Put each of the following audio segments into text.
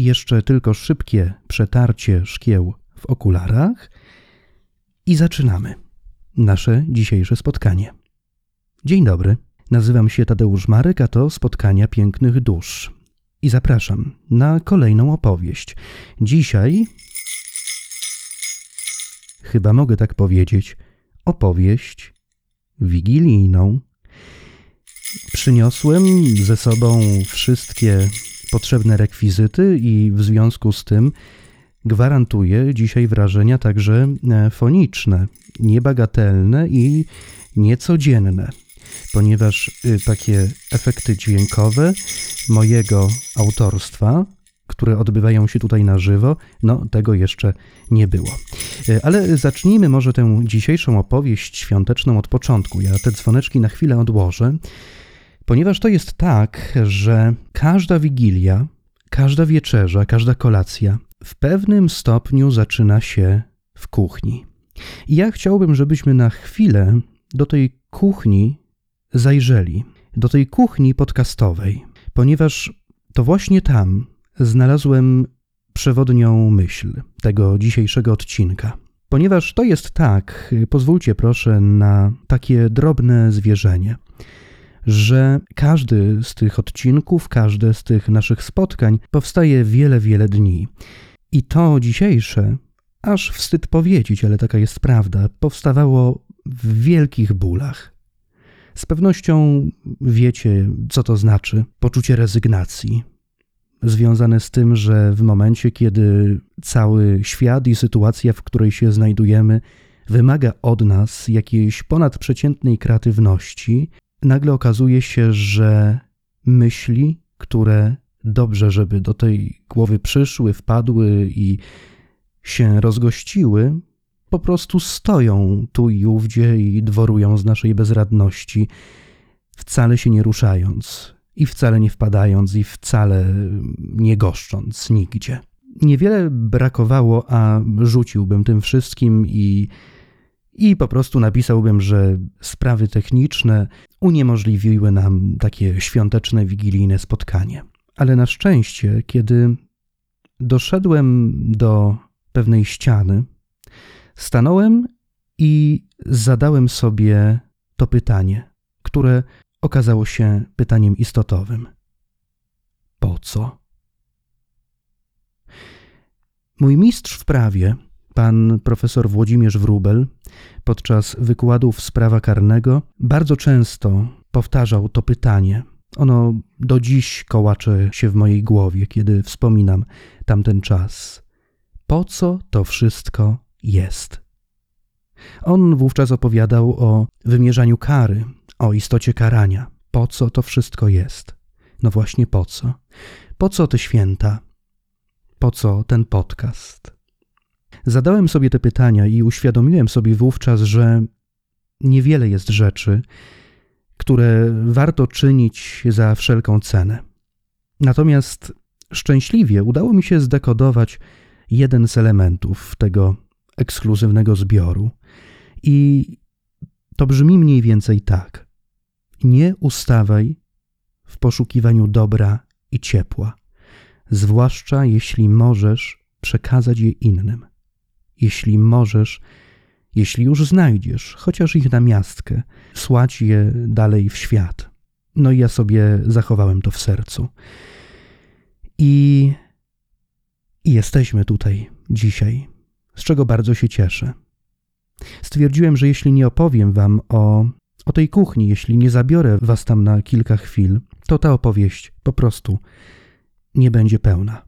i jeszcze tylko szybkie przetarcie szkieł w okularach i zaczynamy nasze dzisiejsze spotkanie. Dzień dobry, nazywam się Tadeusz Marek, a to Spotkania Pięknych Dusz. I zapraszam na kolejną opowieść. Dzisiaj, chyba mogę tak powiedzieć, opowieść wigilijną. Przyniosłem ze sobą wszystkie potrzebne rekwizyty i w związku z tym gwarantuję dzisiaj wrażenia także e, foniczne, niebagatelne i niecodzienne, ponieważ y, takie efekty dźwiękowe mojego autorstwa które odbywają się tutaj na żywo, no tego jeszcze nie było. E, ale zacznijmy może tę dzisiejszą opowieść świąteczną od początku. Ja te dzwoneczki na chwilę odłożę, ponieważ to jest tak, że każda wigilia, każda wieczerza, każda kolacja w pewnym stopniu zaczyna się w kuchni. I ja chciałbym, żebyśmy na chwilę do tej kuchni zajrzeli, do tej kuchni podcastowej, ponieważ to właśnie tam znalazłem przewodnią myśl tego dzisiejszego odcinka. Ponieważ to jest tak, pozwólcie proszę na takie drobne zwierzenie, że każdy z tych odcinków, każde z tych naszych spotkań powstaje wiele, wiele dni. I to dzisiejsze, aż wstyd powiedzieć, ale taka jest prawda, powstawało w wielkich bólach. Z pewnością wiecie, co to znaczy poczucie rezygnacji, związane z tym, że w momencie, kiedy cały świat i sytuacja, w której się znajdujemy, wymaga od nas jakiejś ponadprzeciętnej kreatywności, nagle okazuje się, że myśli, które dobrze, żeby do tej głowy przyszły, wpadły i się rozgościły, po prostu stoją tu i ówdzie i dworują z naszej bezradności, wcale się nie ruszając, i wcale nie wpadając, i wcale nie goszcząc nigdzie. Niewiele brakowało, a rzuciłbym tym wszystkim i, i po prostu napisałbym, że sprawy techniczne uniemożliwiły nam takie świąteczne, wigilijne spotkanie. Ale na szczęście, kiedy doszedłem do pewnej ściany, stanąłem i zadałem sobie to pytanie, które okazało się pytaniem istotowym: Po co? Mój mistrz w prawie, pan profesor Włodzimierz Wróbel, podczas wykładów z prawa karnego bardzo często powtarzał to pytanie. Ono do dziś kołacze się w mojej głowie, kiedy wspominam tamten czas. Po co to wszystko jest? On wówczas opowiadał o wymierzaniu kary, o istocie karania. Po co to wszystko jest? No właśnie po co? Po co te święta? Po co ten podcast? Zadałem sobie te pytania i uświadomiłem sobie wówczas, że niewiele jest rzeczy, które warto czynić za wszelką cenę. Natomiast szczęśliwie udało mi się zdekodować jeden z elementów tego ekskluzywnego zbioru. I to brzmi mniej więcej tak nie ustawaj w poszukiwaniu dobra i ciepła, zwłaszcza jeśli możesz przekazać je innym. Jeśli możesz, jeśli już znajdziesz chociaż ich namiastkę, słać je dalej w świat. No i ja sobie zachowałem to w sercu. I, i jesteśmy tutaj dzisiaj, z czego bardzo się cieszę. Stwierdziłem, że jeśli nie opowiem wam o o tej kuchni, jeśli nie zabiorę was tam na kilka chwil, to ta opowieść po prostu nie będzie pełna.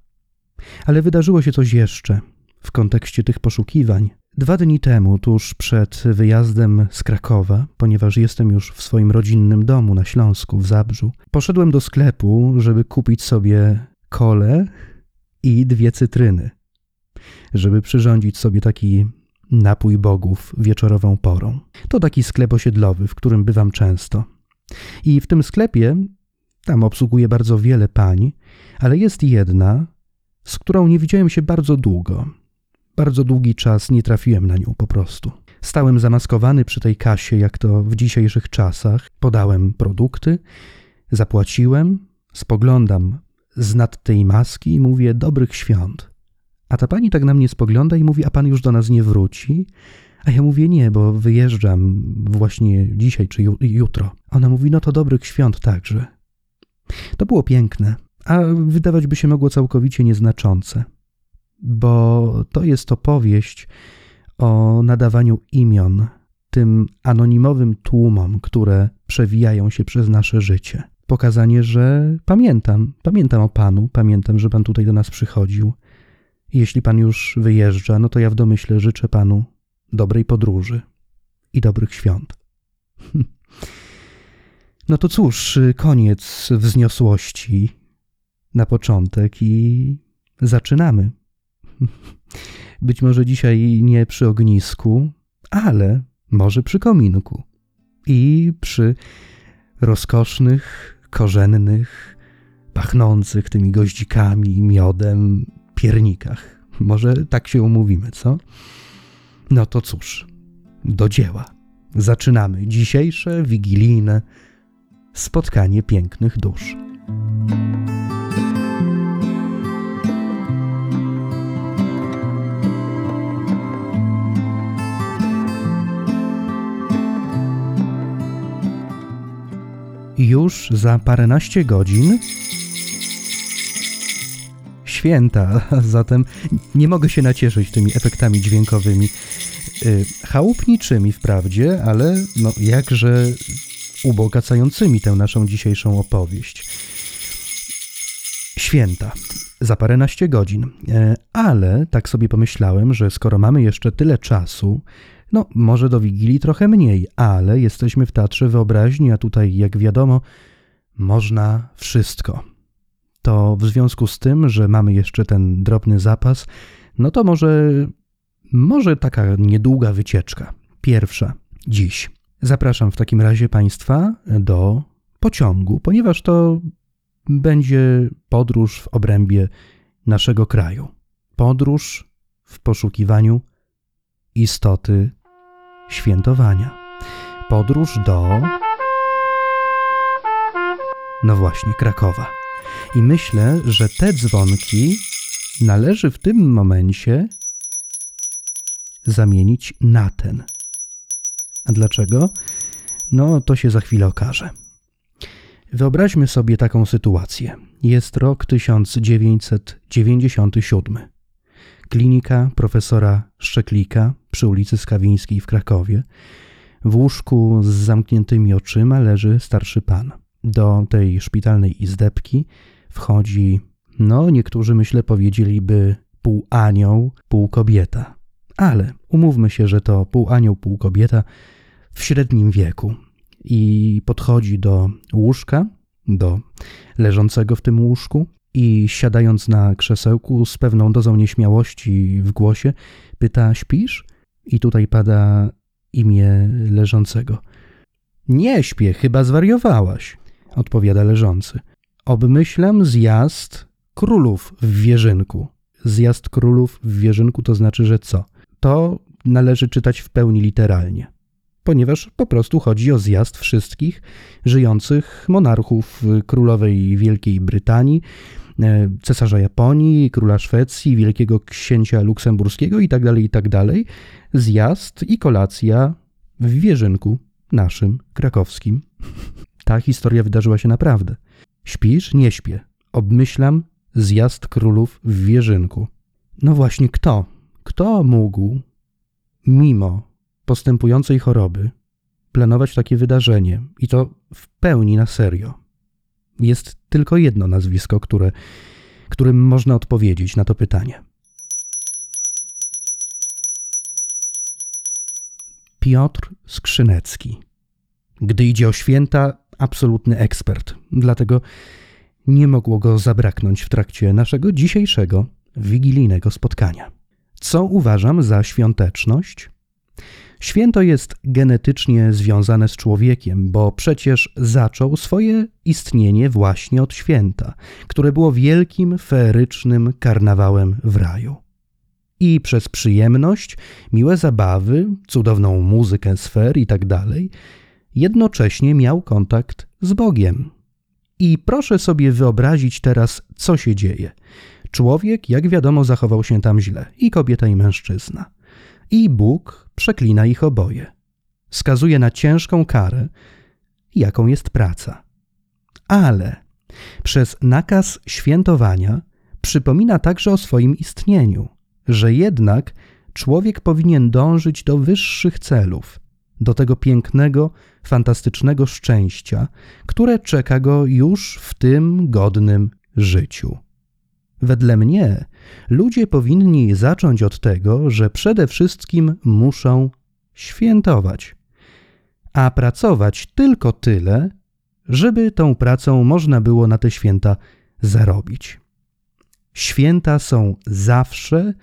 Ale wydarzyło się coś jeszcze w kontekście tych poszukiwań. Dwa dni temu, tuż przed wyjazdem z Krakowa, ponieważ jestem już w swoim rodzinnym domu na Śląsku, w Zabrzu, poszedłem do sklepu, żeby kupić sobie kole i dwie cytryny, żeby przyrządzić sobie taki napój bogów wieczorową porą. To taki sklep osiedlowy, w którym bywam często. I w tym sklepie, tam obsługuję bardzo wiele pań, ale jest jedna, z którą nie widziałem się bardzo długo. Bardzo długi czas nie trafiłem na nią po prostu. Stałem zamaskowany przy tej kasie, jak to w dzisiejszych czasach. Podałem produkty, zapłaciłem, spoglądam z nad tej maski i mówię dobrych świąt. A ta pani tak na mnie spogląda i mówi, a pan już do nas nie wróci? A ja mówię, nie, bo wyjeżdżam właśnie dzisiaj czy jutro. Ona mówi, no to dobrych świąt także. To było piękne, a wydawać by się mogło całkowicie nieznaczące, bo to jest opowieść o nadawaniu imion tym anonimowym tłumom, które przewijają się przez nasze życie. Pokazanie, że pamiętam, pamiętam o Panu, pamiętam, że Pan tutaj do nas przychodził. Jeśli Pan już wyjeżdża, no to ja w domyśle życzę Panu dobrej podróży i dobrych świąt. No to cóż, koniec wzniosłości na początek i zaczynamy. Być może dzisiaj nie przy ognisku, ale może przy kominku i przy rozkosznych, korzennych, pachnących tymi goździkami miodem piernikach. Może tak się umówimy, co? No to cóż, do dzieła. Zaczynamy dzisiejsze wigilijne spotkanie pięknych dusz. Już za paręnaście godzin święta, zatem nie mogę się nacieszyć tymi efektami dźwiękowymi. Y, chałupniczymi wprawdzie, ale no jakże ubogacającymi tę naszą dzisiejszą opowieść. Święta za paręnaście godzin, y, ale tak sobie pomyślałem, że skoro mamy jeszcze tyle czasu, no, może do Wigilii trochę mniej, ale jesteśmy w Teatrze Wyobraźni, a tutaj, jak wiadomo, można wszystko. To w związku z tym, że mamy jeszcze ten drobny zapas, no to może, może taka niedługa wycieczka. Pierwsza, dziś. Zapraszam w takim razie Państwa do pociągu, ponieważ to będzie podróż w obrębie naszego kraju. Podróż w poszukiwaniu istoty świętowania. Podróż do. No właśnie, Krakowa. I myślę, że te dzwonki należy w tym momencie zamienić na ten. A dlaczego? No, to się za chwilę okaże. Wyobraźmy sobie taką sytuację. Jest rok 1997. Klinika profesora Szczeklika przy ulicy Skawińskiej w Krakowie. W łóżku z zamkniętymi oczyma leży starszy pan. Do tej szpitalnej izdebki wchodzi, no niektórzy myślę powiedzieliby pół anioł, pół kobieta. Ale umówmy się, że to pół anioł, pół kobieta w średnim wieku. I podchodzi do łóżka, do leżącego w tym łóżku, i siadając na krzesełku z pewną dozą nieśmiałości w głosie, pyta: Śpisz? I tutaj pada imię leżącego. Nie śpię, chyba zwariowałaś, odpowiada leżący. Obmyślam zjazd królów w wieżynku. Zjazd królów w wieżynku to znaczy, że co? To należy czytać w pełni literalnie, ponieważ po prostu chodzi o zjazd wszystkich żyjących monarchów królowej Wielkiej Brytanii, cesarza Japonii, króla Szwecji, wielkiego księcia luksemburskiego itd., tak itd. Tak Zjazd i kolacja w Wierzynku naszym, krakowskim. Ta historia wydarzyła się naprawdę. Śpisz? Nie śpię. Obmyślam zjazd królów w Wierzynku. No właśnie, kto? Kto mógł, mimo postępującej choroby, planować takie wydarzenie i to w pełni na serio? Jest tylko jedno nazwisko, które, którym można odpowiedzieć na to pytanie. Piotr Skrzynecki. Gdy idzie o święta, absolutny ekspert, dlatego nie mogło go zabraknąć w trakcie naszego dzisiejszego wigilijnego spotkania. Co uważam za świąteczność? Święto jest genetycznie związane z człowiekiem, bo przecież zaczął swoje istnienie właśnie od święta, które było wielkim, feerycznym karnawałem w raju. I przez przyjemność, miłe zabawy, cudowną muzykę sfer i tak jednocześnie miał kontakt z Bogiem. I proszę sobie wyobrazić teraz, co się dzieje. Człowiek, jak wiadomo, zachował się tam źle, i kobieta, i mężczyzna. I Bóg przeklina ich oboje. Skazuje na ciężką karę, jaką jest praca. Ale przez nakaz świętowania przypomina także o swoim istnieniu, że jednak człowiek powinien dążyć do wyższych celów, do tego pięknego, fantastycznego szczęścia, które czeka go już w tym godnym życiu. Wedle mnie, ludzie powinni zacząć od tego, że przede wszystkim muszą świętować, a pracować tylko tyle, żeby tą pracą można było na te święta zarobić. Święta są zawsze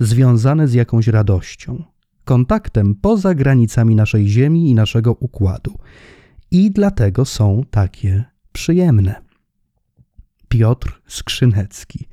związane z jakąś radością, kontaktem poza granicami naszej Ziemi i naszego układu. I dlatego są takie przyjemne. Piotr Skrzynecki.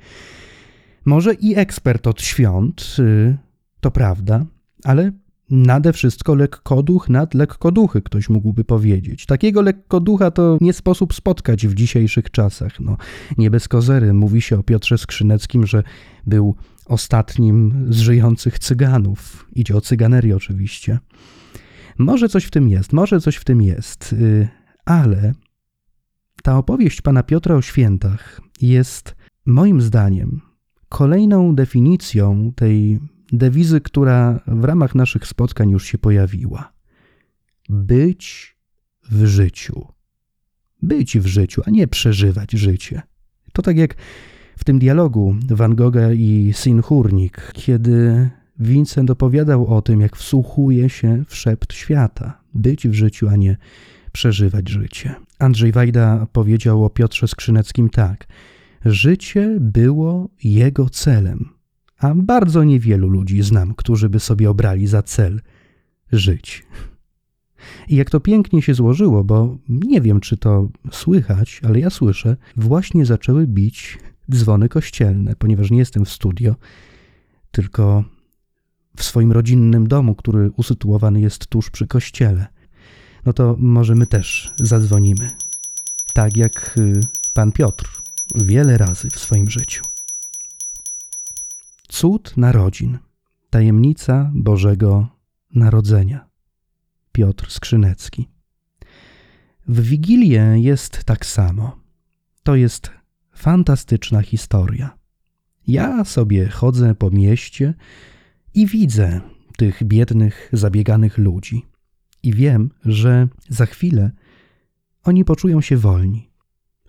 Może i ekspert od świąt, y, to prawda, ale nade wszystko lekkoduch nad lekkoduchy, ktoś mógłby powiedzieć. Takiego lekkoducha to nie sposób spotkać w dzisiejszych czasach. No, nie bez kozery mówi się o Piotrze Skrzyneckim, że był ostatnim z żyjących cyganów. Idzie o cyganerię oczywiście. Może coś w tym jest, może coś w tym jest, y, ale ta opowieść pana Piotra o świętach jest moim zdaniem kolejną definicją tej dewizy, która w ramach naszych spotkań już się pojawiła. Być w życiu. Być w życiu, a nie przeżywać życie. To tak jak w tym dialogu Van Gogha i Sinhurnik, kiedy Vincent opowiadał o tym, jak wsłuchuje się w szept świata. Być w życiu, a nie przeżywać życie. Andrzej Wajda powiedział o Piotrze Skrzyneckim tak. Życie było jego celem, a bardzo niewielu ludzi znam, którzy by sobie obrali za cel żyć. I jak to pięknie się złożyło, bo nie wiem, czy to słychać, ale ja słyszę, właśnie zaczęły bić dzwony kościelne, ponieważ nie jestem w studio, tylko w swoim rodzinnym domu, który usytuowany jest tuż przy kościele. No to może my też zadzwonimy. Tak jak y, pan Piotr wiele razy w swoim życiu. Cud narodzin, tajemnica Bożego Narodzenia. Piotr Skrzynecki. W Wigilię jest tak samo. To jest fantastyczna historia. Ja sobie chodzę po mieście i widzę tych biednych, zabieganych ludzi. I wiem, że za chwilę oni poczują się wolni,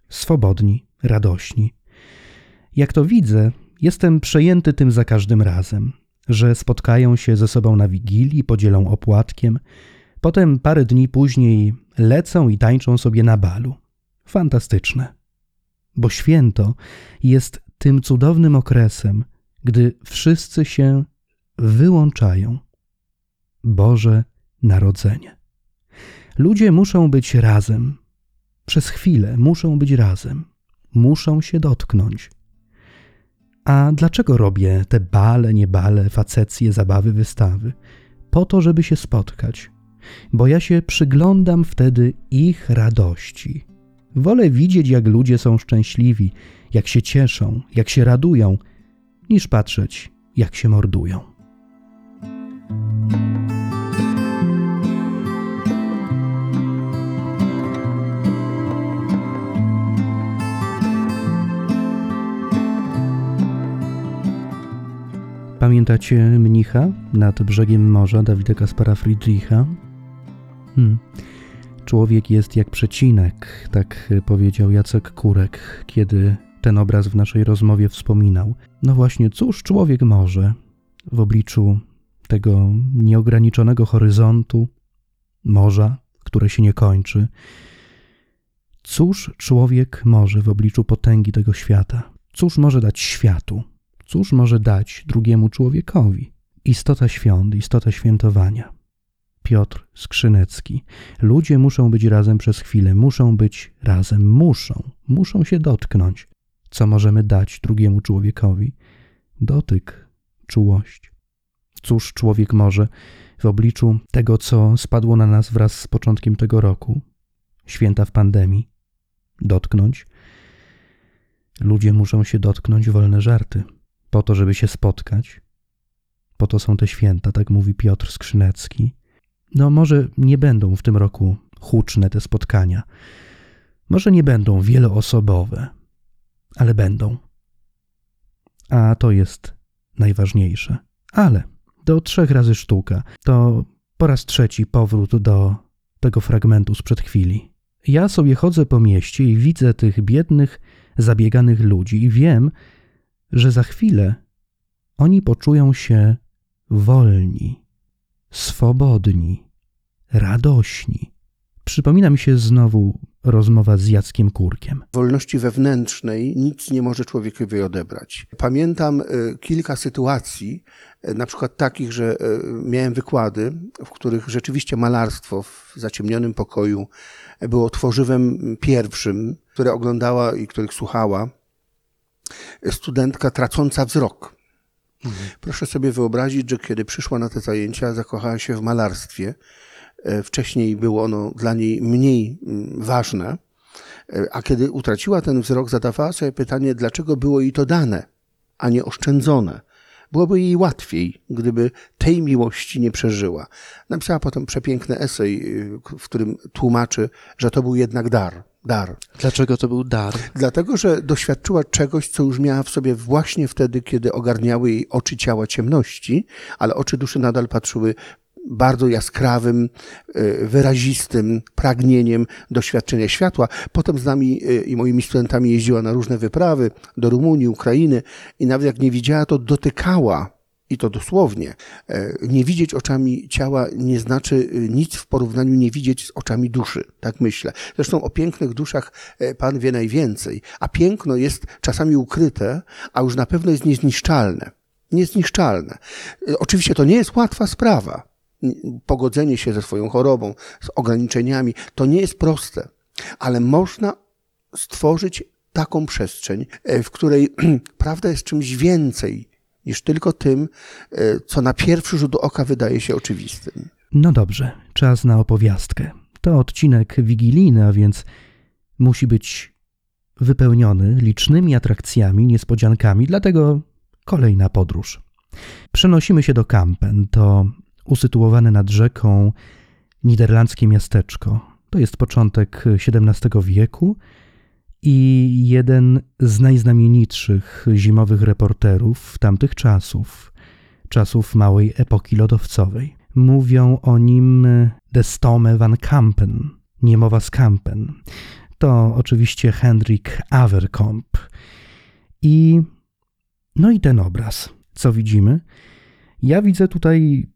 swobodni, radośni. Jak to widzę, jestem przejęty tym za każdym razem, że spotkają się ze sobą na wigilii, podzielą opłatkiem, potem parę dni później lecą i tańczą sobie na balu. Fantastyczne. Bo święto jest tym cudownym okresem, gdy wszyscy się wyłączają. Boże Narodzenie. Ludzie muszą być razem. Przez chwilę muszą być razem muszą się dotknąć. A dlaczego robię te bale, niebale, facecje, zabawy, wystawy? Po to, żeby się spotkać, bo ja się przyglądam wtedy ich radości. Wolę widzieć, jak ludzie są szczęśliwi, jak się cieszą, jak się radują, niż patrzeć, jak się mordują. Pamiętacie mnicha nad brzegiem morza Dawida Kaspara Friedricha? Hmm. Człowiek jest jak przecinek, tak powiedział Jacek Kurek, kiedy ten obraz w naszej rozmowie wspominał. No właśnie, cóż człowiek może w obliczu tego nieograniczonego horyzontu, morza, które się nie kończy? Cóż człowiek może w obliczu potęgi tego świata? Cóż może dać światu? Cóż może dać drugiemu człowiekowi? Istota świąt, istota świętowania. Piotr Skrzynecki. Ludzie muszą być razem przez chwilę, muszą być razem, muszą, muszą się dotknąć. Co możemy dać drugiemu człowiekowi? Dotyk, czułość. Cóż człowiek może w obliczu tego, co spadło na nas wraz z początkiem tego roku, święta w pandemii? dotknąć. Ludzie muszą się dotknąć wolne żarty, po to, żeby się spotkać. Po to są te święta, tak mówi Piotr Skrzynecki. No, może nie będą w tym roku huczne te spotkania. Może nie będą wieloosobowe, ale będą. A to jest najważniejsze. Ale do trzech razy sztuka to po raz trzeci powrót do tego fragmentu sprzed chwili. Ja sobie chodzę po mieście i widzę tych biednych, zabieganych ludzi i wiem, że za chwilę oni poczują się wolni, swobodni, radośni. Przypomina mi się znowu rozmowa z Jackiem Kurkiem. Wolności wewnętrznej nic nie może człowiekowi odebrać. Pamiętam e, kilka sytuacji, e, na przykład takich, że e, miałem wykłady, w których rzeczywiście malarstwo w zaciemnionym pokoju było tworzywem pierwszym, które oglądała i których słuchała studentka tracąca wzrok. Proszę sobie wyobrazić, że kiedy przyszła na te zajęcia, zakochała się w malarstwie E, wcześniej było ono dla niej mniej mm, ważne, e, a kiedy utraciła ten wzrok, zadawała sobie pytanie, dlaczego było jej to dane, a nie oszczędzone. Byłoby jej łatwiej, gdyby tej miłości nie przeżyła. Napisała potem przepiękny esej, y, w którym tłumaczy, że to był jednak dar. Dar. Dlaczego to był dar? Dlatego, że doświadczyła czegoś, co już miała w sobie właśnie wtedy, kiedy ogarniały jej oczy ciała ciemności, ale oczy duszy nadal patrzyły bardzo jaskrawym, e, wyrazistym pragnieniem doświadczenia światła. Potem z nami e, i moimi studentami jeździła na różne wyprawy do Rumunii, Ukrainy i nawet jak nie widziała, to dotykała i to dosłownie. E, nie widzieć oczami ciała nie znaczy nic w porównaniu nie widzieć z oczami duszy, tak myślę. Zresztą o pięknych duszach Pan wie najwięcej, a piękno jest czasami ukryte, a już na pewno jest niezniszczalne. Niezniszczalne. Oczywiście to nie jest łatwa sprawa pogodzenie się ze swoją chorobą, z ograniczeniami, to nie jest proste, ale można stworzyć taką przestrzeń, e, w której prawda jest czymś więcej niż tylko tym, e, co na pierwszy rzut oka wydaje się oczywistym. No dobrze, czas na opowiastkę. To odcinek wigilijny, a więc musi być wypełniony licznymi atrakcjami, niespodziankami, dlatego kolejna podróż. Przenosimy się do Kampen. To usytuowane nad rzeką niderlandzkie miasteczko. To jest początek XVII wieku i jeden z najznamienitszych zimowych reporterów tamtych czasów, czasów małej epoki lodowcowej. Mówią o nim de Stome van Kampen, niemowa z Kampen. To oczywiście Hendrik Averkomp. I no i ten obraz, co widzimy? Ja widzę tutaj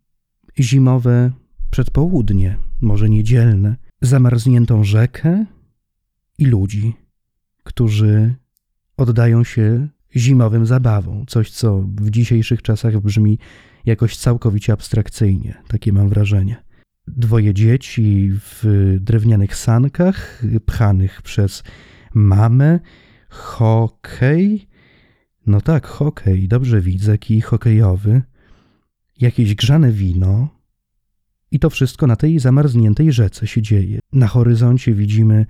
zimowe przedpołudnie, może niedzielne, zamarzniętą rzekę i ludzi, którzy oddają się zimowym zabawom. Coś, co w dzisiejszych czasach brzmi jakoś całkowicie abstrakcyjnie, takie mam wrażenie. Dwoje dzieci w drewnianych sankach, pchanych przez mamę, hokej. No tak, hokej, dobrze widzę, kij hokejowy jakieś grzane wino, i to wszystko na tej zamarzniętej rzece się dzieje. Na horyzoncie widzimy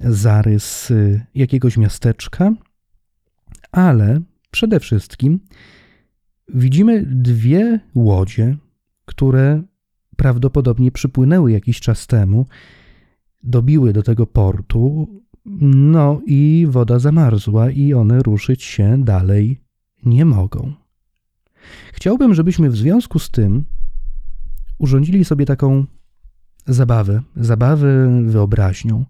zarys y, jakiegoś miasteczka, ale przede wszystkim widzimy dwie łodzie, które prawdopodobnie przypłynęły jakiś czas temu, dobiły do tego portu, no i woda zamarzła, i one ruszyć się dalej nie mogą. Chciałbym, żebyśmy w związku z tym urządzili sobie taką zabawę, zabawę wyobraźnią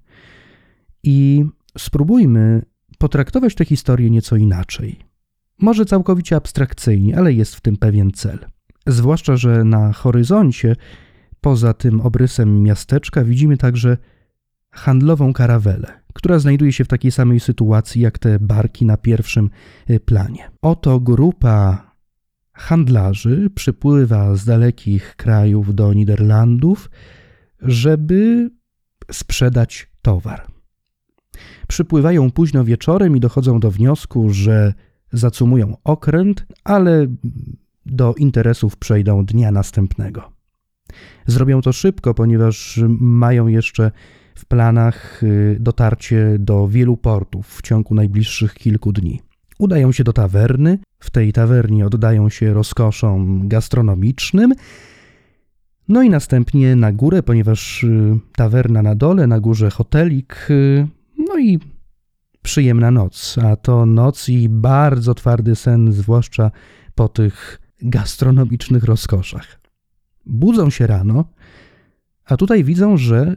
i spróbujmy potraktować tę historię nieco inaczej. Może całkowicie abstrakcyjnie, ale jest w tym pewien cel. Zwłaszcza, że na horyzoncie, poza tym obrysem miasteczka, widzimy także handlową karawelę, która znajduje się w takiej samej sytuacji jak te barki na pierwszym y, planie. Oto grupa handlarzy przypływa z dalekich krajów do Niderlandów, żeby sprzedać towar. Przypływają późno wieczorem i dochodzą do wniosku, że zacumują okręt, ale do interesów przejdą dnia następnego. Zrobią to szybko, ponieważ mają jeszcze w planach y, dotarcie do wielu portów w ciągu najbliższych kilku dni. Udają się do tawerny, w tej tawernie oddają się rozkoszom gastronomicznym, no i następnie na górę, ponieważ y, tawerna na dole, na górze hotelik, y, no i przyjemna noc, a to noc i bardzo twardy sen, zwłaszcza po tych gastronomicznych rozkoszach. Budzą się rano, a tutaj widzą, że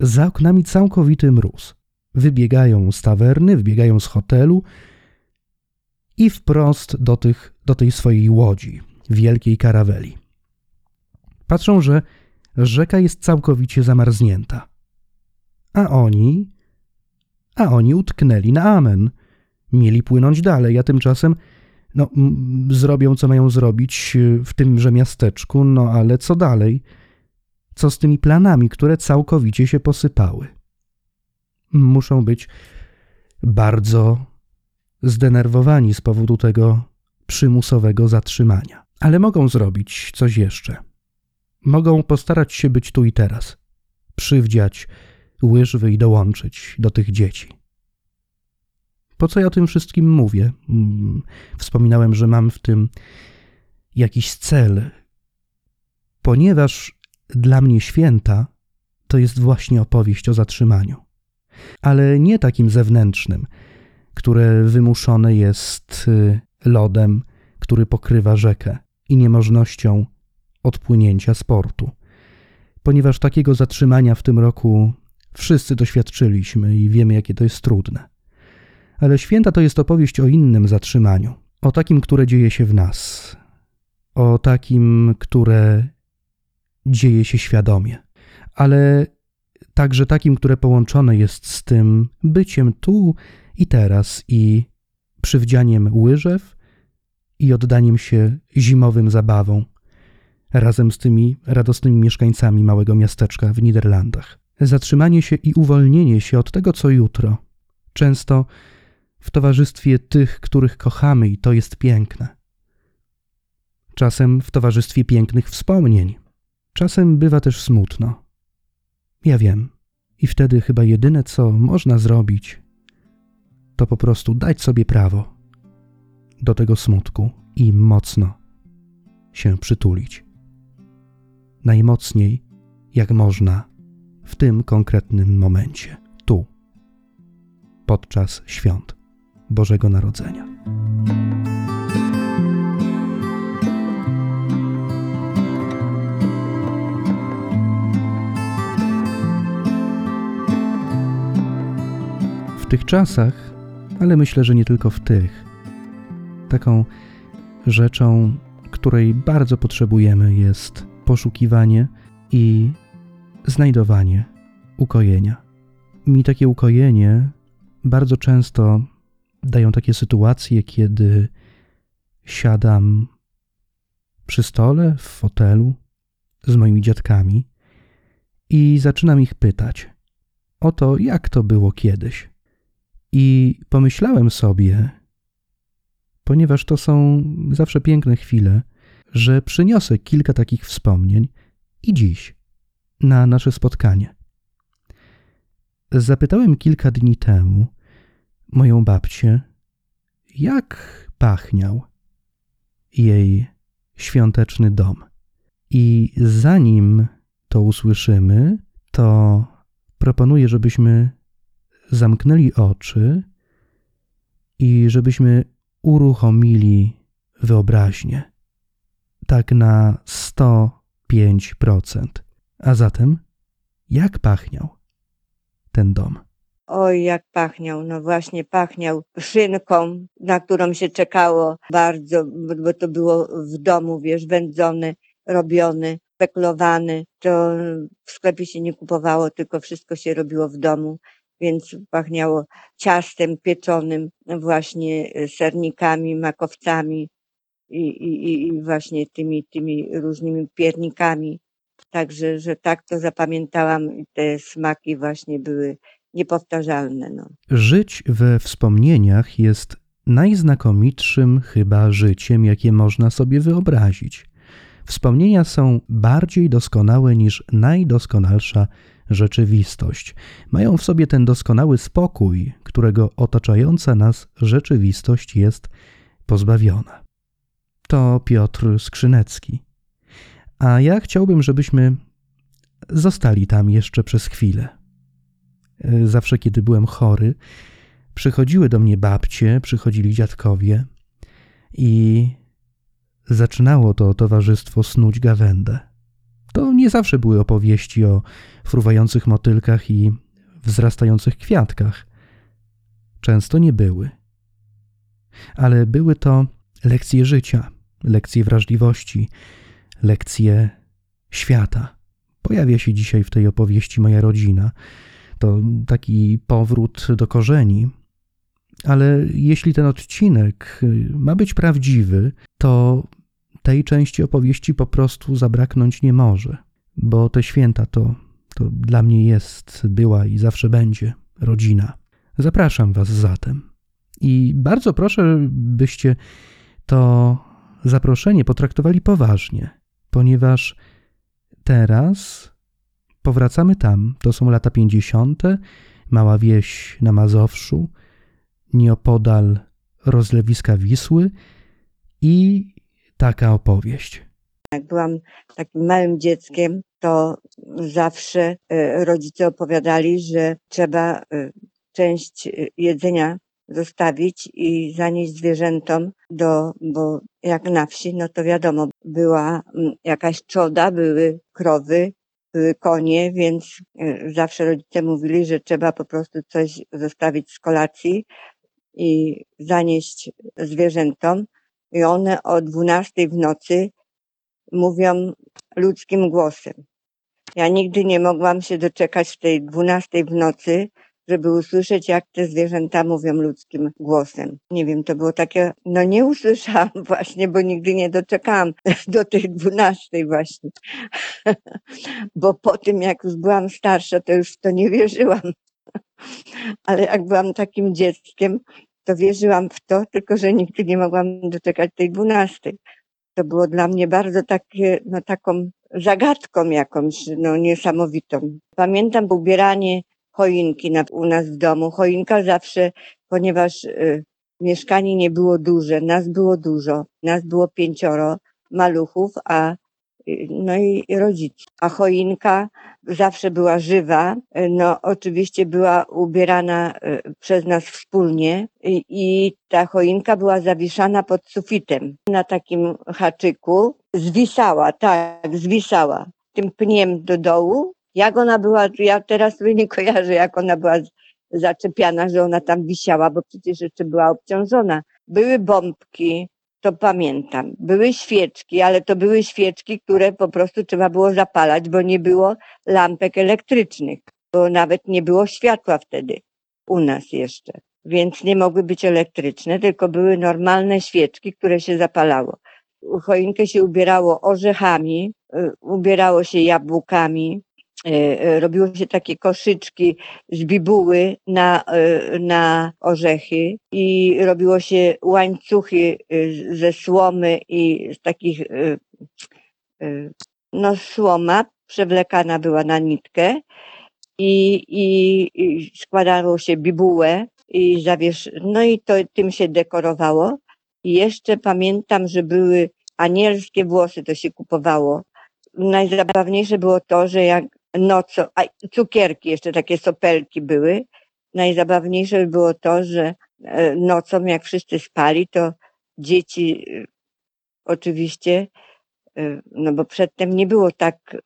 za oknami całkowity mróz. Wybiegają z tawerny, wybiegają z hotelu i wprost do, tych, do tej swojej łodzi, wielkiej karaweli. Patrzą, że rzeka jest całkowicie zamarznięta. A oni, a oni utknęli na amen. Mieli płynąć dalej, a tymczasem no, zrobią, co mają zrobić w tymże miasteczku, no ale co dalej? Co z tymi planami, które całkowicie się posypały? Muszą być bardzo zdenerwowani z powodu tego przymusowego zatrzymania. Ale mogą zrobić coś jeszcze. Mogą postarać się być tu i teraz, przywdziać łyżwy i dołączyć do tych dzieci. Po co ja o tym wszystkim mówię? Mm, wspominałem, że mam w tym jakiś cel, ponieważ dla mnie święta to jest właśnie opowieść o zatrzymaniu, ale nie takim zewnętrznym, które wymuszone jest y, lodem, który pokrywa rzekę i niemożnością odpłynięcia z portu. Ponieważ takiego zatrzymania w tym roku wszyscy doświadczyliśmy i wiemy, jakie to jest trudne. Ale święta to jest opowieść o innym zatrzymaniu, o takim, które dzieje się w nas, o takim, które dzieje się świadomie, ale także takim, które połączone jest z tym byciem tu i teraz i przywdzianiem łyżew i oddaniem się zimowym zabawom razem z tymi radosnymi mieszkańcami małego miasteczka w Niderlandach. Zatrzymanie się i uwolnienie się od tego, co jutro. Często w towarzystwie tych, których kochamy, i to jest piękne. Czasem w towarzystwie pięknych wspomnień. Czasem bywa też smutno. Ja wiem. I wtedy chyba jedyne, co można zrobić, to po prostu dać sobie prawo do tego smutku i mocno się przytulić. Najmocniej, jak można w tym konkretnym momencie, tu, podczas świąt Bożego Narodzenia. W tych czasach, ale myślę, że nie tylko w tych, taką rzeczą, której bardzo potrzebujemy, jest poszukiwanie i znajdowanie ukojenia. Mi takie ukojenie bardzo często dają takie sytuacje, kiedy siadam przy stole, w fotelu z moimi dziadkami i zaczynam ich pytać o to, jak to było kiedyś. I pomyślałem sobie, ponieważ to są zawsze piękne chwile, że przyniosę kilka takich wspomnień i dziś na nasze spotkanie. Zapytałem kilka dni temu moją babcię, jak pachniał jej świąteczny dom. I zanim to usłyszymy, to proponuję, żebyśmy zamknęli oczy i żebyśmy uruchomili wyobraźnię. Tak na 105%. A zatem, jak pachniał ten dom? Oj, jak pachniał. No właśnie pachniał szynką, na którą się czekało bardzo, bo to było w domu, wiesz, wędzony, robiony, spekulowany. To w sklepie się nie kupowało, tylko wszystko się robiło w domu, więc pachniało ciastem pieczonym, właśnie sernikami, makowcami i, i, i właśnie tymi, tymi różnymi piernikami. Także, że tak to zapamiętałam i te smaki właśnie były niepowtarzalne. No. Żyć we wspomnieniach jest najznakomitszym chyba życiem, jakie można sobie wyobrazić. Wspomnienia są bardziej doskonałe niż najdoskonalsza rzeczywistość. Mają w sobie ten doskonały spokój, którego otaczająca nas rzeczywistość jest pozbawiona. To Piotr Skrzynecki. A ja chciałbym, żebyśmy zostali tam jeszcze przez chwilę. Zawsze, kiedy byłem chory, przychodziły do mnie babcie, przychodzili dziadkowie i zaczynało to towarzystwo snuć gawędę. To nie zawsze były opowieści o fruwających motylkach i wzrastających kwiatkach. Często nie były. Ale były to lekcje życia, lekcje wrażliwości, lekcje świata. Pojawia się dzisiaj w tej opowieści moja rodzina. To taki powrót do korzeni. Ale jeśli ten odcinek ma być prawdziwy, to tej części opowieści po prostu zabraknąć nie może, bo te święta to, to dla mnie jest, była i zawsze będzie rodzina. Zapraszam Was zatem. I bardzo proszę, byście to zaproszenie potraktowali poważnie, ponieważ teraz powracamy tam. To są lata 50., mała wieś na Mazowszu, nieopodal rozlewiska Wisły i taka opowieść. Jak byłam takim małym dzieckiem, to zawsze e, rodzice opowiadali, że trzeba e, część e, jedzenia zostawić i zanieść zwierzętom do, bo jak na wsi, no to wiadomo, była mm, jakaś trzoda, były krowy, były konie, więc zawsze rodzice mówili, że trzeba po prostu coś zostawić z kolacji i zanieść zwierzętom i one o 12 w nocy mówią ludzkim głosem. Ja nigdy nie mogłam się doczekać tej 12 w nocy, żeby usłyszeć, jak te zwierzęta mówią ludzkim głosem. Nie wiem, to było takie, no nie usłyszałam właśnie, bo nigdy nie doczekałam do tej 12 właśnie. bo po tym, jak już byłam starsza, to już w to nie wierzyłam. Ale jak byłam takim dzieckiem, to wierzyłam w to, tylko że nigdy nie mogłam doczekać tej dwunastej. To było dla mnie bardzo takie, no taką zagadką jakąś, no niesamowitą. Pamiętam ubieranie choinki na, u nas w domu. Choinka zawsze, ponieważ y, mieszkanie nie było duże, nas było dużo, nas było pięcioro maluchów, a no i rodziców. A choinka zawsze była żywa, no oczywiście była ubierana e, przez nas wspólnie i, i ta choinka była zawieszana pod sufitem na takim haczyku. Zwisała, tak, zwisała tym pniem do dołu. Jak ona była, ja teraz nie kojarzę, jak ona była zaczepiana, że ona tam wisiała, bo przecież jeszcze była obciążona. Były bombki, to pamiętam. Były świeczki, ale to były świeczki, które po prostu trzeba było zapalać, bo nie było lampek elektrycznych, bo nawet nie było światła wtedy u nas jeszcze. Więc nie mogły być elektryczne, tylko były normalne świeczki, które się zapalało. Choinkę się ubierało orzechami, y, ubierało się jabłkami, robiło się takie koszyczki z bibuły na, e, na orzechy i robiło się łańcuchy ze słomy i z takich, no słoma przewlekana była na nitkę i, i, i składało się bibułę i zawiesz, no i to tym się dekorowało. I jeszcze pamiętam, że były anielskie włosy, to się kupowało. Najzabawniejsze było to, że jak nocą, a cukierki, jeszcze takie sopelki były. Najzabawniejsze było to, że e, nocą, jak wszyscy spali, to dzieci e, oczywiście, e, no bo przedtem nie było tak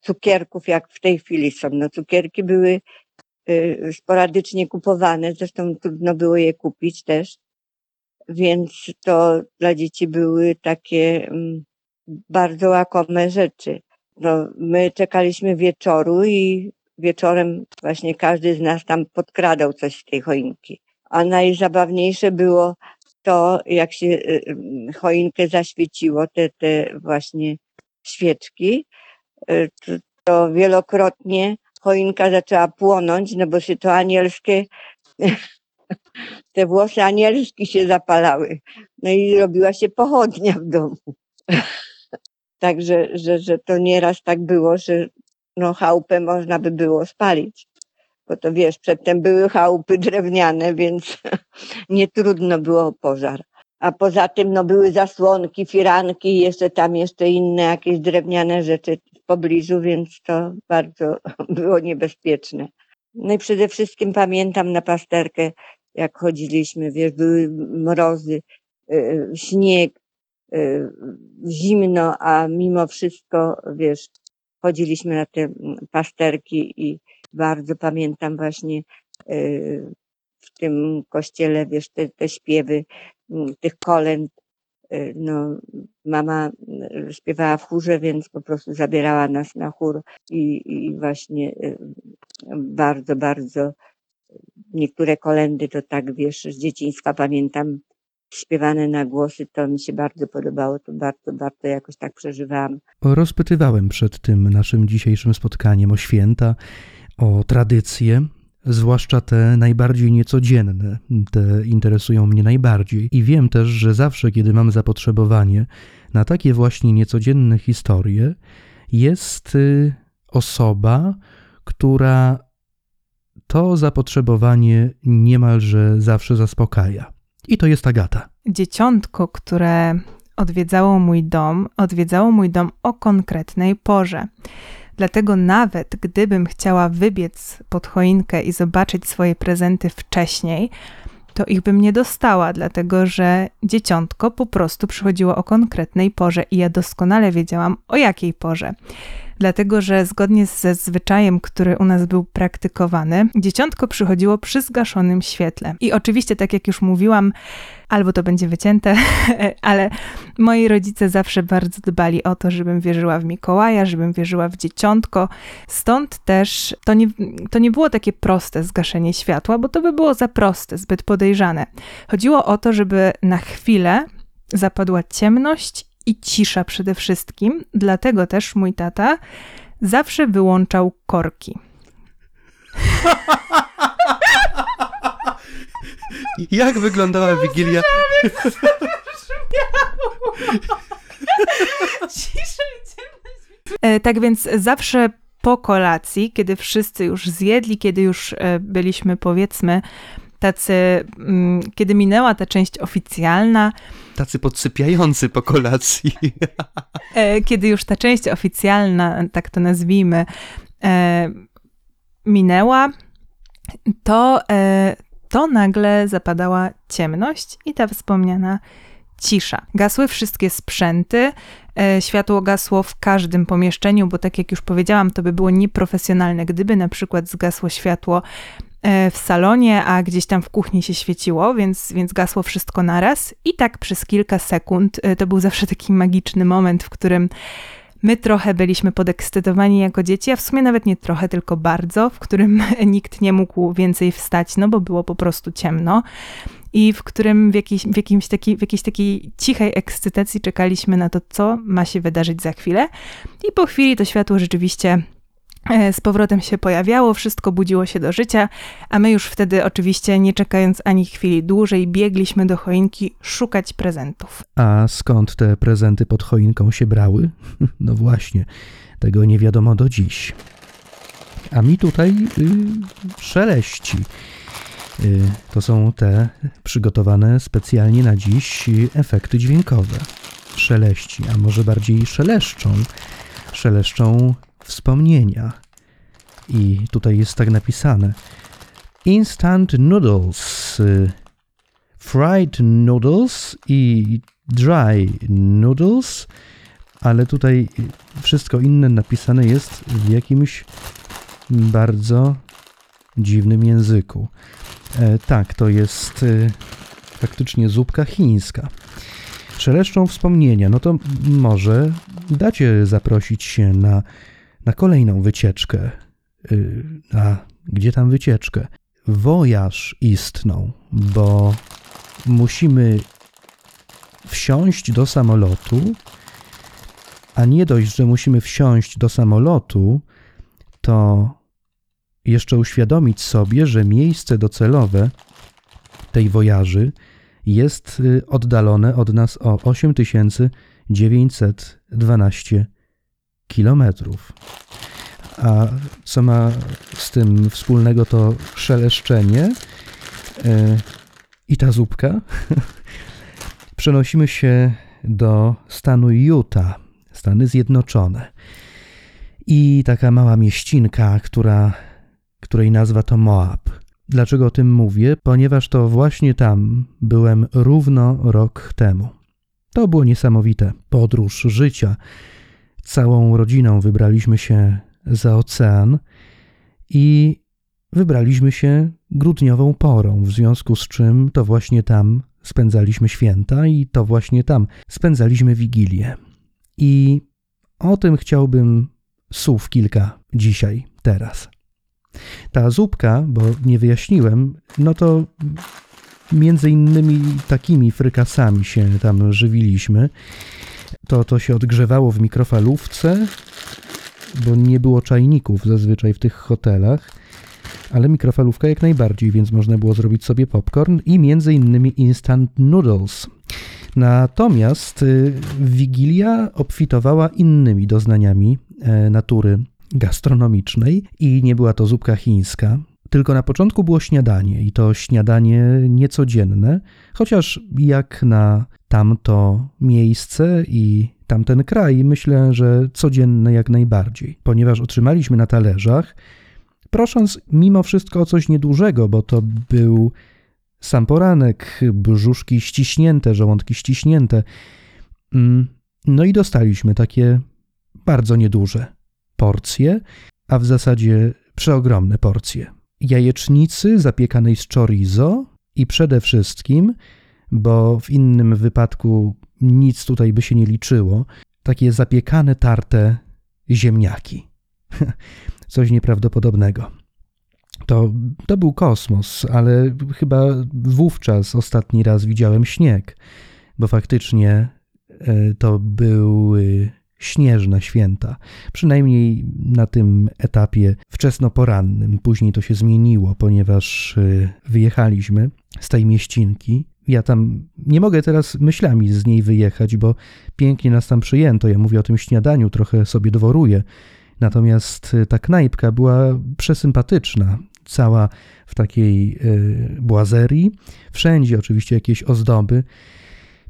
cukierków, jak w tej chwili są. No cukierki były sporadycznie kupowane, zresztą trudno było je kupić też, więc to dla dzieci były takie mm, bardzo łakome rzeczy no, my czekaliśmy wieczoru i wieczorem właśnie każdy z nas tam podkradał coś z tej choinki. A najzabawniejsze było to, jak się y, y, choinkę zaświeciło, te, te właśnie świeczki, y, to, to wielokrotnie choinka zaczęła płonąć, no bo się to anielskie, te włosy anielskie się zapalały. No i robiła się pochodnia w domu. Także, że, że to nieraz tak było, że no chałupę można by było spalić. Bo to wiesz, przedtem były chałupy drewniane, więc nie trudno było o pożar. A poza tym no, były zasłonki, firanki, jeszcze tam jeszcze inne jakieś drewniane rzeczy w pobliżu, więc to bardzo było niebezpieczne. No i przede wszystkim pamiętam na pasterkę, jak chodziliśmy, wiesz, były mrozy, yy, śnieg, yy, zimno, a mimo wszystko, wiesz, chodziliśmy na te pasterki i bardzo pamiętam właśnie yy, w tym kościele, wiesz, te, te śpiewy mm, tych kolęd. Yy, No, mama śpiewała w chórze, więc po prostu zabierała nas na chór i, i właśnie bardzo, bardzo niektóre kolendy to tak, wiesz, z dzieciństwa pamiętam śpiewane na głosy, to mi się bardzo podobało, to bardzo, bardzo jakoś tak przeżywałam. Rozpytywałem przed tym naszym dzisiejszym spotkaniem o święta, o tradycje, zwłaszcza te najbardziej niecodzienne. Te interesują mnie najbardziej. I wiem też, że zawsze, kiedy mam zapotrzebowanie na takie właśnie niecodzienne historie, jest y, osoba, która to zapotrzebowanie niemalże zawsze zaspokaja. I to jest Agata. Dzieciątko, które odwiedzało mój dom, odwiedzało mój dom o konkretnej porze. Dlatego nawet gdybym chciała wybiec pod choinkę i zobaczyć swoje prezenty wcześniej, to ich bym nie dostała, dlatego że dzieciątko po prostu przychodziło o konkretnej porze i ja doskonale wiedziałam o jakiej porze. Dlatego, że zgodnie ze zwyczajem, który u nas był praktykowany, dzieciątko przychodziło przy zgaszonym świetle. I oczywiście, tak jak już mówiłam, albo to będzie wycięte, ale moi rodzice zawsze bardzo dbali o to, żebym wierzyła w Mikołaja, żebym wierzyła w dzieciątko. Stąd też to nie, to nie było takie proste zgaszenie światła, bo to by było za proste, zbyt podejrzane. Chodziło o to, żeby na chwilę zapadła ciemność i cisza przede wszystkim. Dlatego też mój tata zawsze wyłączał korki. Jak wyglądała Wigilia? E, Tak więc zawsze po kolacji, kiedy wszyscy już zjedli, kiedy już e, byliśmy powiedzmy tacy, mm, kiedy minęła ta część oficjalna, Tacy podsypiający po kolacji. e, kiedy już ta część oficjalna, tak to nazwijmy, e, minęła, to, e, to nagle zapadała ciemność i ta wspomniana cisza. Gasły wszystkie sprzęty, światło gasło w każdym pomieszczeniu, bo tak jak już powiedziałam, to by było nieprofesjonalne, gdyby na przykład zgasło światło w salonie, a gdzieś tam w kuchni się świeciło, więc, więc gasło wszystko naraz. I tak przez kilka sekund e, to był zawsze taki magiczny moment, w którym my trochę byliśmy podekscytowani jako dzieci, a w sumie nawet nie trochę, tylko bardzo, w którym nikt nie mógł więcej wstać, no bo było po prostu ciemno. I w którym w, jakiejś, w, jakimś taki, w jakiejś takiej cichej ekscytacji czekaliśmy na to, co ma się wydarzyć za chwilę. I po chwili to światło rzeczywiście e, z powrotem się pojawiało, wszystko budziło się do życia, a my już wtedy oczywiście, nie czekając ani chwili dłużej, biegliśmy do choinki szukać prezentów. A skąd te prezenty pod choinką się brały? No właśnie, tego nie wiadomo do dziś. A mi tutaj y, szeleści. Y, to są te przygotowane specjalnie na dziś efekty dźwiękowe. Szeleści, a może bardziej szeleszczą. Szeleszczą wspomnienia. I tutaj jest tak napisane. Instant noodles, y, fried noodles i dry noodles, ale tutaj wszystko inne napisane jest w jakimś bardzo dziwnym języku. E, tak, to jest e, faktycznie zupka chińska. Szeleszczą wspomnienia, no to może dacie zaprosić się na, na kolejną wycieczkę. Y, A gdzie tam wycieczkę? Wojaż istną, bo musimy wsiąść do samolotu, a nie dość, że musimy wsiąść do samolotu, to jeszcze uświadomić sobie, że miejsce docelowe tej wojaży jest y, oddalone od nas o 8912 kilometrów. a co ma z tym wspólnego to szeleszczenie e, i ta zupka. Przenosimy się do stanu Utah, Stany Zjednoczone. I taka mała mieścinka, która, której nazwa to Moab. Dlaczego o tym mówię? Ponieważ to właśnie tam byłem równo rok temu. To było niesamowite. Podróż życia. Całą rodziną wybraliśmy się za ocean i wybraliśmy się grudniową porą, w związku z czym to właśnie tam spędzaliśmy święta i to właśnie tam spędzaliśmy wigilię. I o tym chciałbym słów kilka dzisiaj, teraz. Ta zupka, bo nie wyjaśniłem, no to między innymi takimi frykasami się tam żywiliśmy. To, to się odgrzewało w mikrofalówce, bo nie było czajników zazwyczaj w tych hotelach, ale mikrofalówka jak najbardziej, więc można było zrobić sobie popcorn i między innymi instant noodles. Natomiast y, Wigilia obfitowała innymi doznaniami e, natury gastronomicznej i nie była to zupka chińska, tylko na początku było śniadanie i to śniadanie niecodzienne, chociaż jak na tamto miejsce i tamten kraj, myślę, że codzienne jak najbardziej, ponieważ otrzymaliśmy na talerzach, prosząc mimo wszystko o coś niedużego, bo to był sam poranek, brzuszki ściśnięte, żołądki ściśnięte. Mm, no i dostaliśmy takie bardzo nieduże porcje, a w zasadzie przeogromne porcje. Jajecznicy zapiekanej z chorizo i przede wszystkim, bo w innym wypadku nic tutaj by się nie liczyło, takie zapiekane, tarte ziemniaki. Coś nieprawdopodobnego. To, to był kosmos, ale chyba wówczas ostatni raz widziałem śnieg, bo faktycznie e, to były śnieżne święta. Przynajmniej na tym etapie wczesnoporannym. Później to się zmieniło, ponieważ e, wyjechaliśmy z tej mieścinki. Ja tam nie mogę teraz myślami z niej wyjechać, bo pięknie nas tam przyjęto. Ja mówię o tym śniadaniu, trochę sobie dworuję. Natomiast e, ta knajpka była przesympatyczna cała w takiej y, błazerii. Wszędzie oczywiście jakieś ozdoby,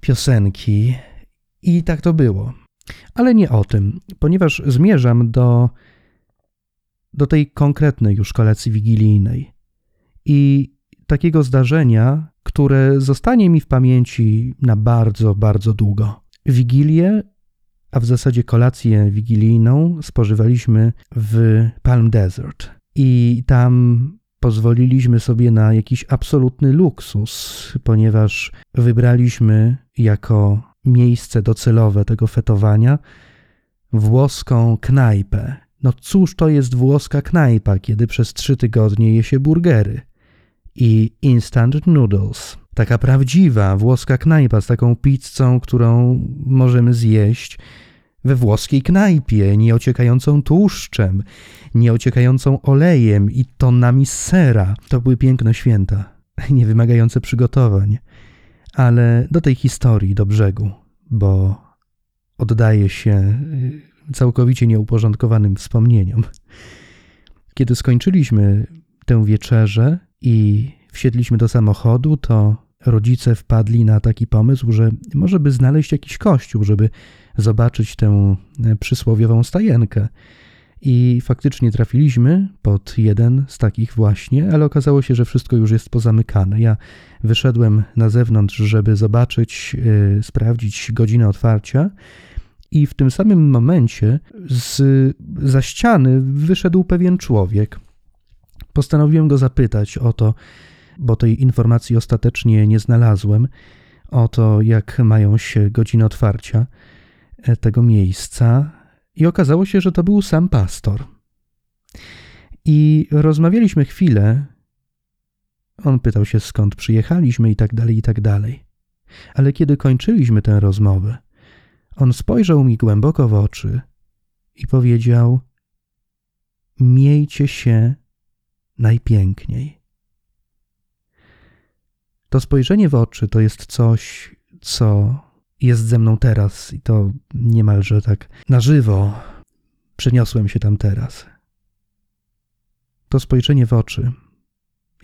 piosenki i tak to było. Ale nie o tym, ponieważ zmierzam do, do tej konkretnej już kolacji wigilijnej i takiego zdarzenia, które zostanie mi w pamięci na bardzo, bardzo długo. Wigilię, a w zasadzie kolację wigilijną spożywaliśmy w Palm Desert. I tam pozwoliliśmy sobie na jakiś absolutny luksus, ponieważ wybraliśmy jako miejsce docelowe tego fetowania włoską knajpę. No cóż to jest włoska knajpa, kiedy przez trzy tygodnie je się burgery i instant noodles. Taka prawdziwa włoska knajpa z taką pizzą, którą możemy zjeść we włoskiej knajpie, nie ociekającą tłuszczem, nie ociekającą olejem i tonami sera. To były piękne święta, nie wymagające przygotowań. Ale do tej historii, do brzegu, bo oddaje się y, całkowicie nieuporządkowanym wspomnieniom. Kiedy skończyliśmy tę wieczerzę i wsiedliśmy do samochodu, to rodzice wpadli na taki pomysł, że może by znaleźć jakiś kościół, żeby zobaczyć tę e, przysłowiową stajenkę. I faktycznie trafiliśmy pod jeden z takich właśnie, ale okazało się, że wszystko już jest pozamykane. Ja wyszedłem na zewnątrz, żeby zobaczyć, yy, sprawdzić godzinę otwarcia. I w tym samym momencie z, za ściany wyszedł pewien człowiek. Postanowiłem go zapytać o to, bo tej informacji ostatecznie nie znalazłem, o to, jak mają się godziny otwarcia. E, tego miejsca i okazało się, że to był sam pastor. I rozmawialiśmy chwilę. On pytał się, skąd przyjechaliśmy i tak dalej, i tak dalej. Ale kiedy kończyliśmy tę rozmowę, on spojrzał mi głęboko w oczy i powiedział: Miejcie się najpiękniej. To spojrzenie w oczy to jest coś, co jest ze mną teraz i to niemalże tak na żywo przeniosłem się tam teraz. to spojrzenie w oczy,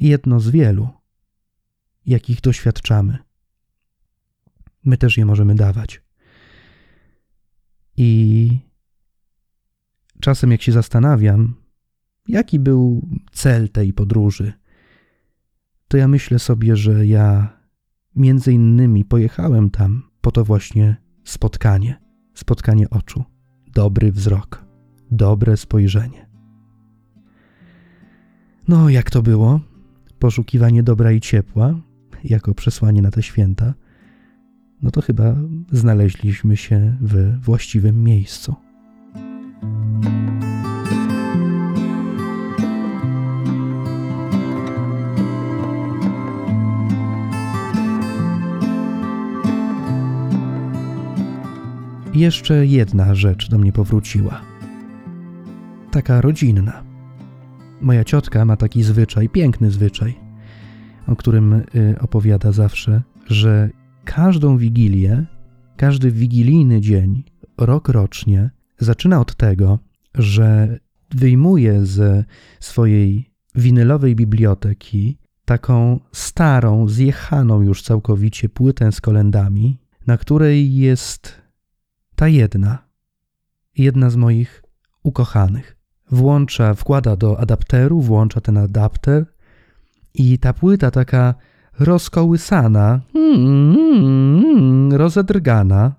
jedno z wielu, jakich doświadczamy. My też je możemy dawać. I czasem, jak się zastanawiam, jaki był cel tej podróży, to ja myślę sobie, że ja między innymi pojechałem tam po to właśnie spotkanie, spotkanie oczu, dobry wzrok, dobre spojrzenie. No, jak to było? Poszukiwanie dobra i ciepła jako przesłanie na te święta. No to chyba znaleźliśmy się w właściwym miejscu. Jeszcze jedna rzecz do mnie powróciła. Taka rodzinna. Moja ciotka ma taki zwyczaj, piękny zwyczaj, o którym y, opowiada zawsze, że każdą wigilię, każdy wigilijny dzień, rok rocznie, zaczyna od tego, że wyjmuje ze swojej winylowej biblioteki taką starą, zjechaną już całkowicie płytę z kolendami, na której jest ta jedna, jedna z moich ukochanych. Włącza, wkłada do adapteru, włącza ten adapter i ta płyta taka rozkołysana, mm, rozedrgana,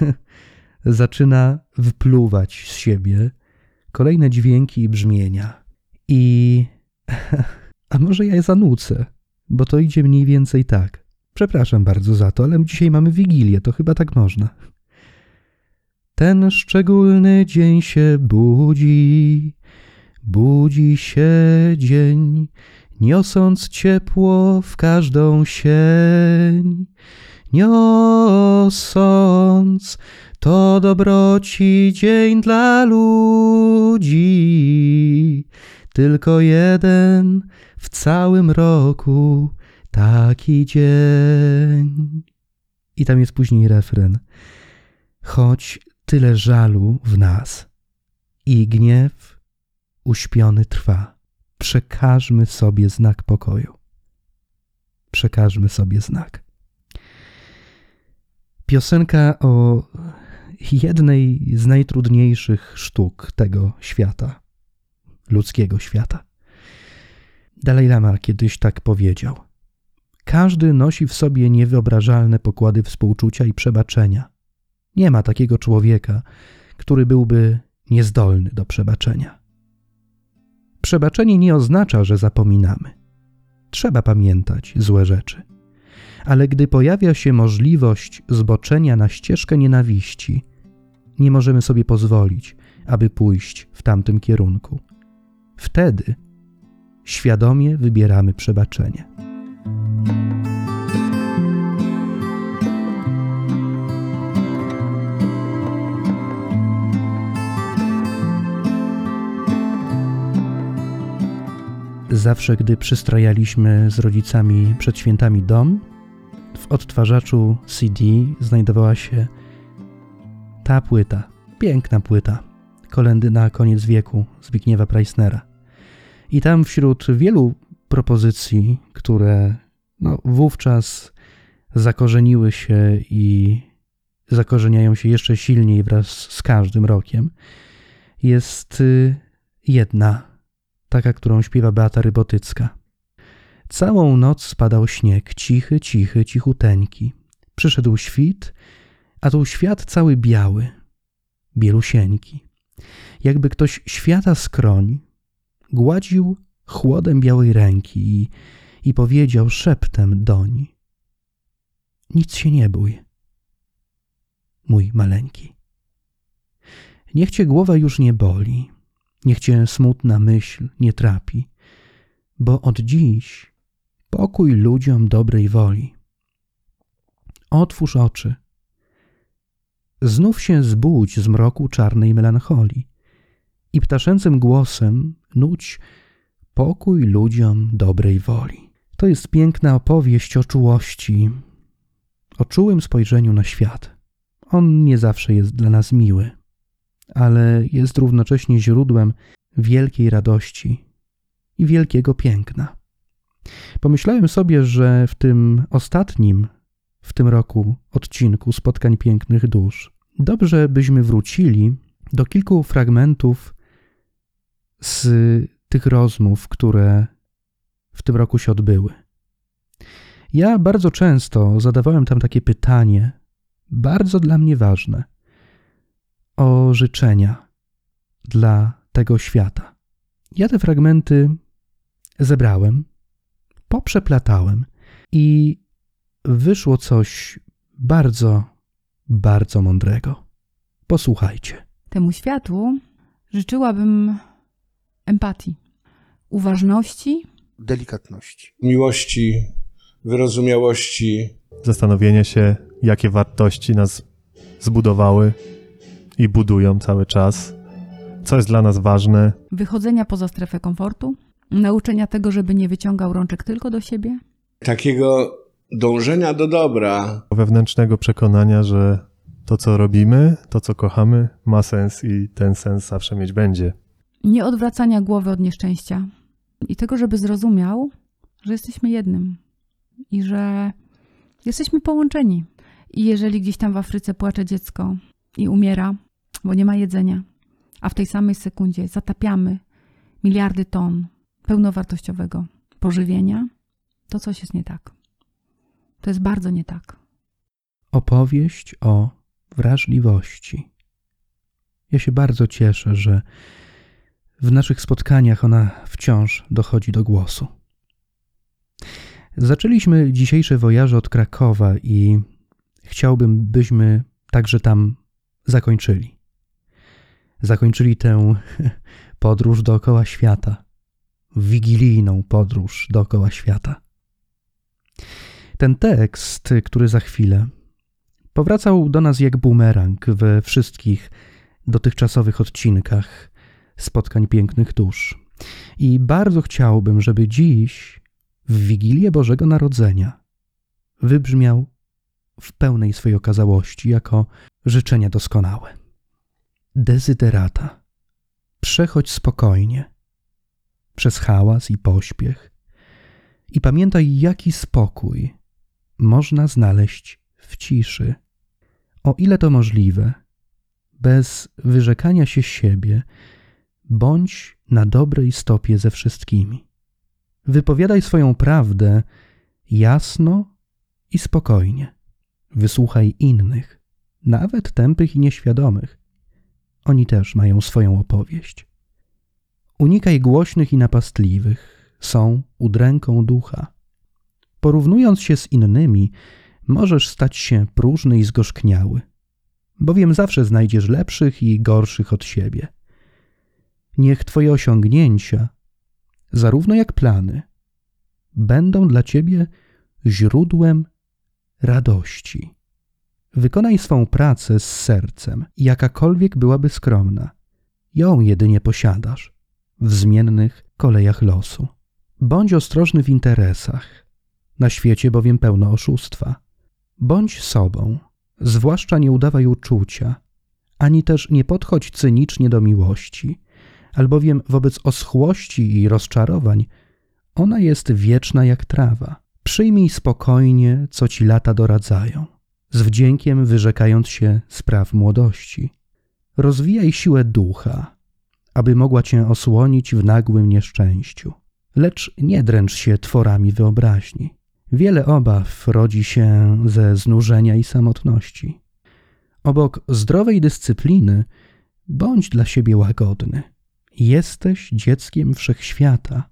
zaczyna wypluwać z siebie kolejne dźwięki i brzmienia. I a może ja je zanucę, bo to idzie mniej więcej tak. Przepraszam bardzo za to, ale dzisiaj mamy Wigilię, to chyba tak można. Ten szczególny dzień się budzi, budzi się dzień, niosąc ciepło w każdą sień. Niosąc to dobroci dzień dla ludzi, tylko jeden w całym roku taki dzień. I tam jest później refren. Choć tyle żalu w nas i gniew uśpiony trwa. Przekażmy sobie znak pokoju. Przekażmy sobie znak. Piosenka o jednej z najtrudniejszych sztuk tego świata, ludzkiego świata. Dalaj Lama kiedyś tak powiedział. Każdy nosi w sobie niewyobrażalne pokłady współczucia i przebaczenia nie ma takiego człowieka, który byłby niezdolny do przebaczenia. Przebaczenie nie oznacza, że zapominamy. Trzeba pamiętać złe rzeczy. Ale gdy pojawia się możliwość zboczenia na ścieżkę nienawiści, nie możemy sobie pozwolić, aby pójść w tamtym kierunku. Wtedy świadomie wybieramy przebaczenie. Zawsze, gdy przystrajaliśmy z rodzicami przed świętami dom, w odtwarzaczu CD znajdowała się ta płyta, piękna płyta, kolendy na koniec wieku Zbigniewa Preissnera. I tam wśród wielu propozycji, które no, wówczas zakorzeniły się i zakorzeniają się jeszcze silniej wraz z każdym rokiem, jest y, jedna taka, którą śpiewa Beata Rybotycka. Całą noc spadał śnieg, cichy, cichy, cichuteńki. Przyszedł świt, a tu świat cały biały, bielusieńki. Jakby ktoś świata skroń gładził chłodem białej ręki i, i powiedział szeptem doń. Nic się nie bój, mój maleńki. Niech cię głowa już nie boli, Niech cię smutna myśl nie trapi, bo od dziś pokój ludziom dobrej woli. Otwórz oczy. Znów się zbudź z mroku czarnej melancholii i ptaszęcym głosem nuć pokój ludziom dobrej woli. To jest piękna opowieść o czułości, o czułym spojrzeniu na świat. On nie zawsze jest dla nas miły ale jest równocześnie źródłem wielkiej radości i wielkiego piękna. Pomyślałem sobie, że w tym ostatnim w tym roku odcinku Spotkań Pięknych Dusz dobrze byśmy wrócili do kilku fragmentów z tych rozmów, które w tym roku się odbyły. Ja bardzo często zadawałem tam takie pytanie, bardzo dla mnie ważne, o życzenia dla tego świata. Ja te fragmenty zebrałem, poprzeplatałem i wyszło coś bardzo, bardzo mądrego. Posłuchajcie. Temu światu życzyłabym empatii, uważności, Delikatności. miłości, wyrozumiałości, Zastanowienie się, jakie wartości nas zbudowały i budują cały czas, co jest dla nas ważne, wychodzenia poza strefę komfortu, nauczenia tego, żeby nie wyciągał rączek tylko do siebie, takiego dążenia do dobra. wewnętrznego przekonania, że to, co robimy, to, co kochamy, ma sens i ten sens zawsze mieć będzie. nie odwracania głowy od nieszczęścia i tego, żeby zrozumiał, że jesteśmy jednym i że jesteśmy połączeni. I jeżeli gdzieś tam w Afryce płacze dziecko i umiera, bo nie ma jedzenia, a w tej samej sekundzie zatapiamy miliardy ton pełnowartościowego pożywienia, to coś jest nie tak. To jest bardzo nie tak. Opowieść o wrażliwości. Ja się bardzo cieszę, że w naszych spotkaniach ona wciąż dochodzi do głosu. Zaczęliśmy dzisiejsze wojaże od Krakowa i chciałbym, byśmy także tam zakończyli. Zakończyli tę podróż dookoła świata, wigilijną podróż dookoła świata. Ten tekst, który za chwilę, powracał do nas jak bumerang we wszystkich dotychczasowych odcinkach spotkań pięknych dusz. I bardzo chciałbym, żeby dziś, w Wigilię Bożego Narodzenia, wybrzmiał w pełnej swojej okazałości jako życzenia doskonałe. Dezyderata. Przechodź spokojnie przez hałas i pośpiech i pamiętaj, jaki spokój można znaleźć w ciszy. O ile to możliwe, bez wyrzekania się siebie, bądź na dobrej stopie ze wszystkimi. Wypowiadaj swoją prawdę jasno i spokojnie. Wysłuchaj innych, nawet tępych i nieświadomych. Oni też mają swoją opowieść. Unikaj głośnych i napastliwych, są udręką ducha. Porównując się z innymi, możesz stać się próżny i zgorzkniały, bowiem zawsze znajdziesz lepszych i gorszych od siebie. Niech Twoje osiągnięcia, zarówno jak plany, będą dla Ciebie źródłem radości. Wykonaj swą pracę z sercem, jakakolwiek byłaby skromna. Ją jedynie posiadasz w zmiennych kolejach losu. Bądź ostrożny w interesach, na świecie bowiem pełno oszustwa. Bądź sobą, zwłaszcza nie udawaj uczucia, ani też nie podchodź cynicznie do miłości, albowiem wobec oschłości i rozczarowań ona jest wieczna jak trawa. Przyjmij spokojnie, co ci lata doradzają, z wdziękiem wyrzekając się spraw młodości. Rozwijaj siłę ducha, aby mogła cię osłonić w nagłym nieszczęściu. Lecz nie dręcz się tworami wyobraźni. Wiele obaw rodzi się ze znużenia i samotności. Obok zdrowej dyscypliny bądź dla siebie łagodny. Jesteś dzieckiem wszechświata,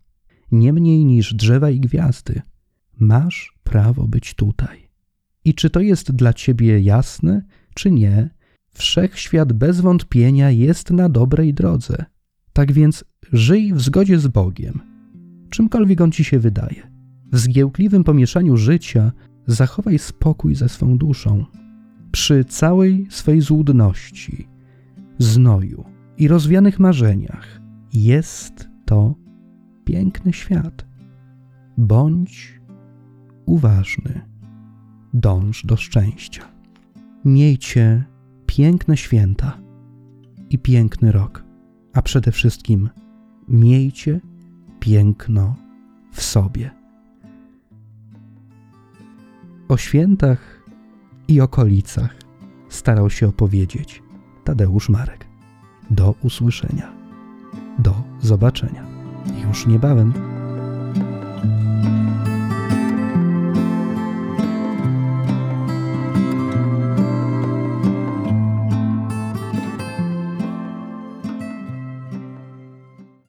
nie mniej niż drzewa i gwiazdy. Masz prawo być tutaj. I czy to jest dla ciebie jasne, czy nie, wszechświat bez wątpienia jest na dobrej drodze. Tak więc żyj w zgodzie z Bogiem, czymkolwiek on ci się wydaje. W zgiełkliwym pomieszaniu życia zachowaj spokój ze swą duszą. Przy całej swej złudności, znoju i rozwianych marzeniach jest to piękny świat. Bądź uważny, dąż do szczęścia. Miejcie piękne święta i piękny rok, a przede wszystkim miejcie piękno w sobie. O świętach i okolicach starał się opowiedzieć Tadeusz Marek. Do usłyszenia. Do zobaczenia. Już niebawem.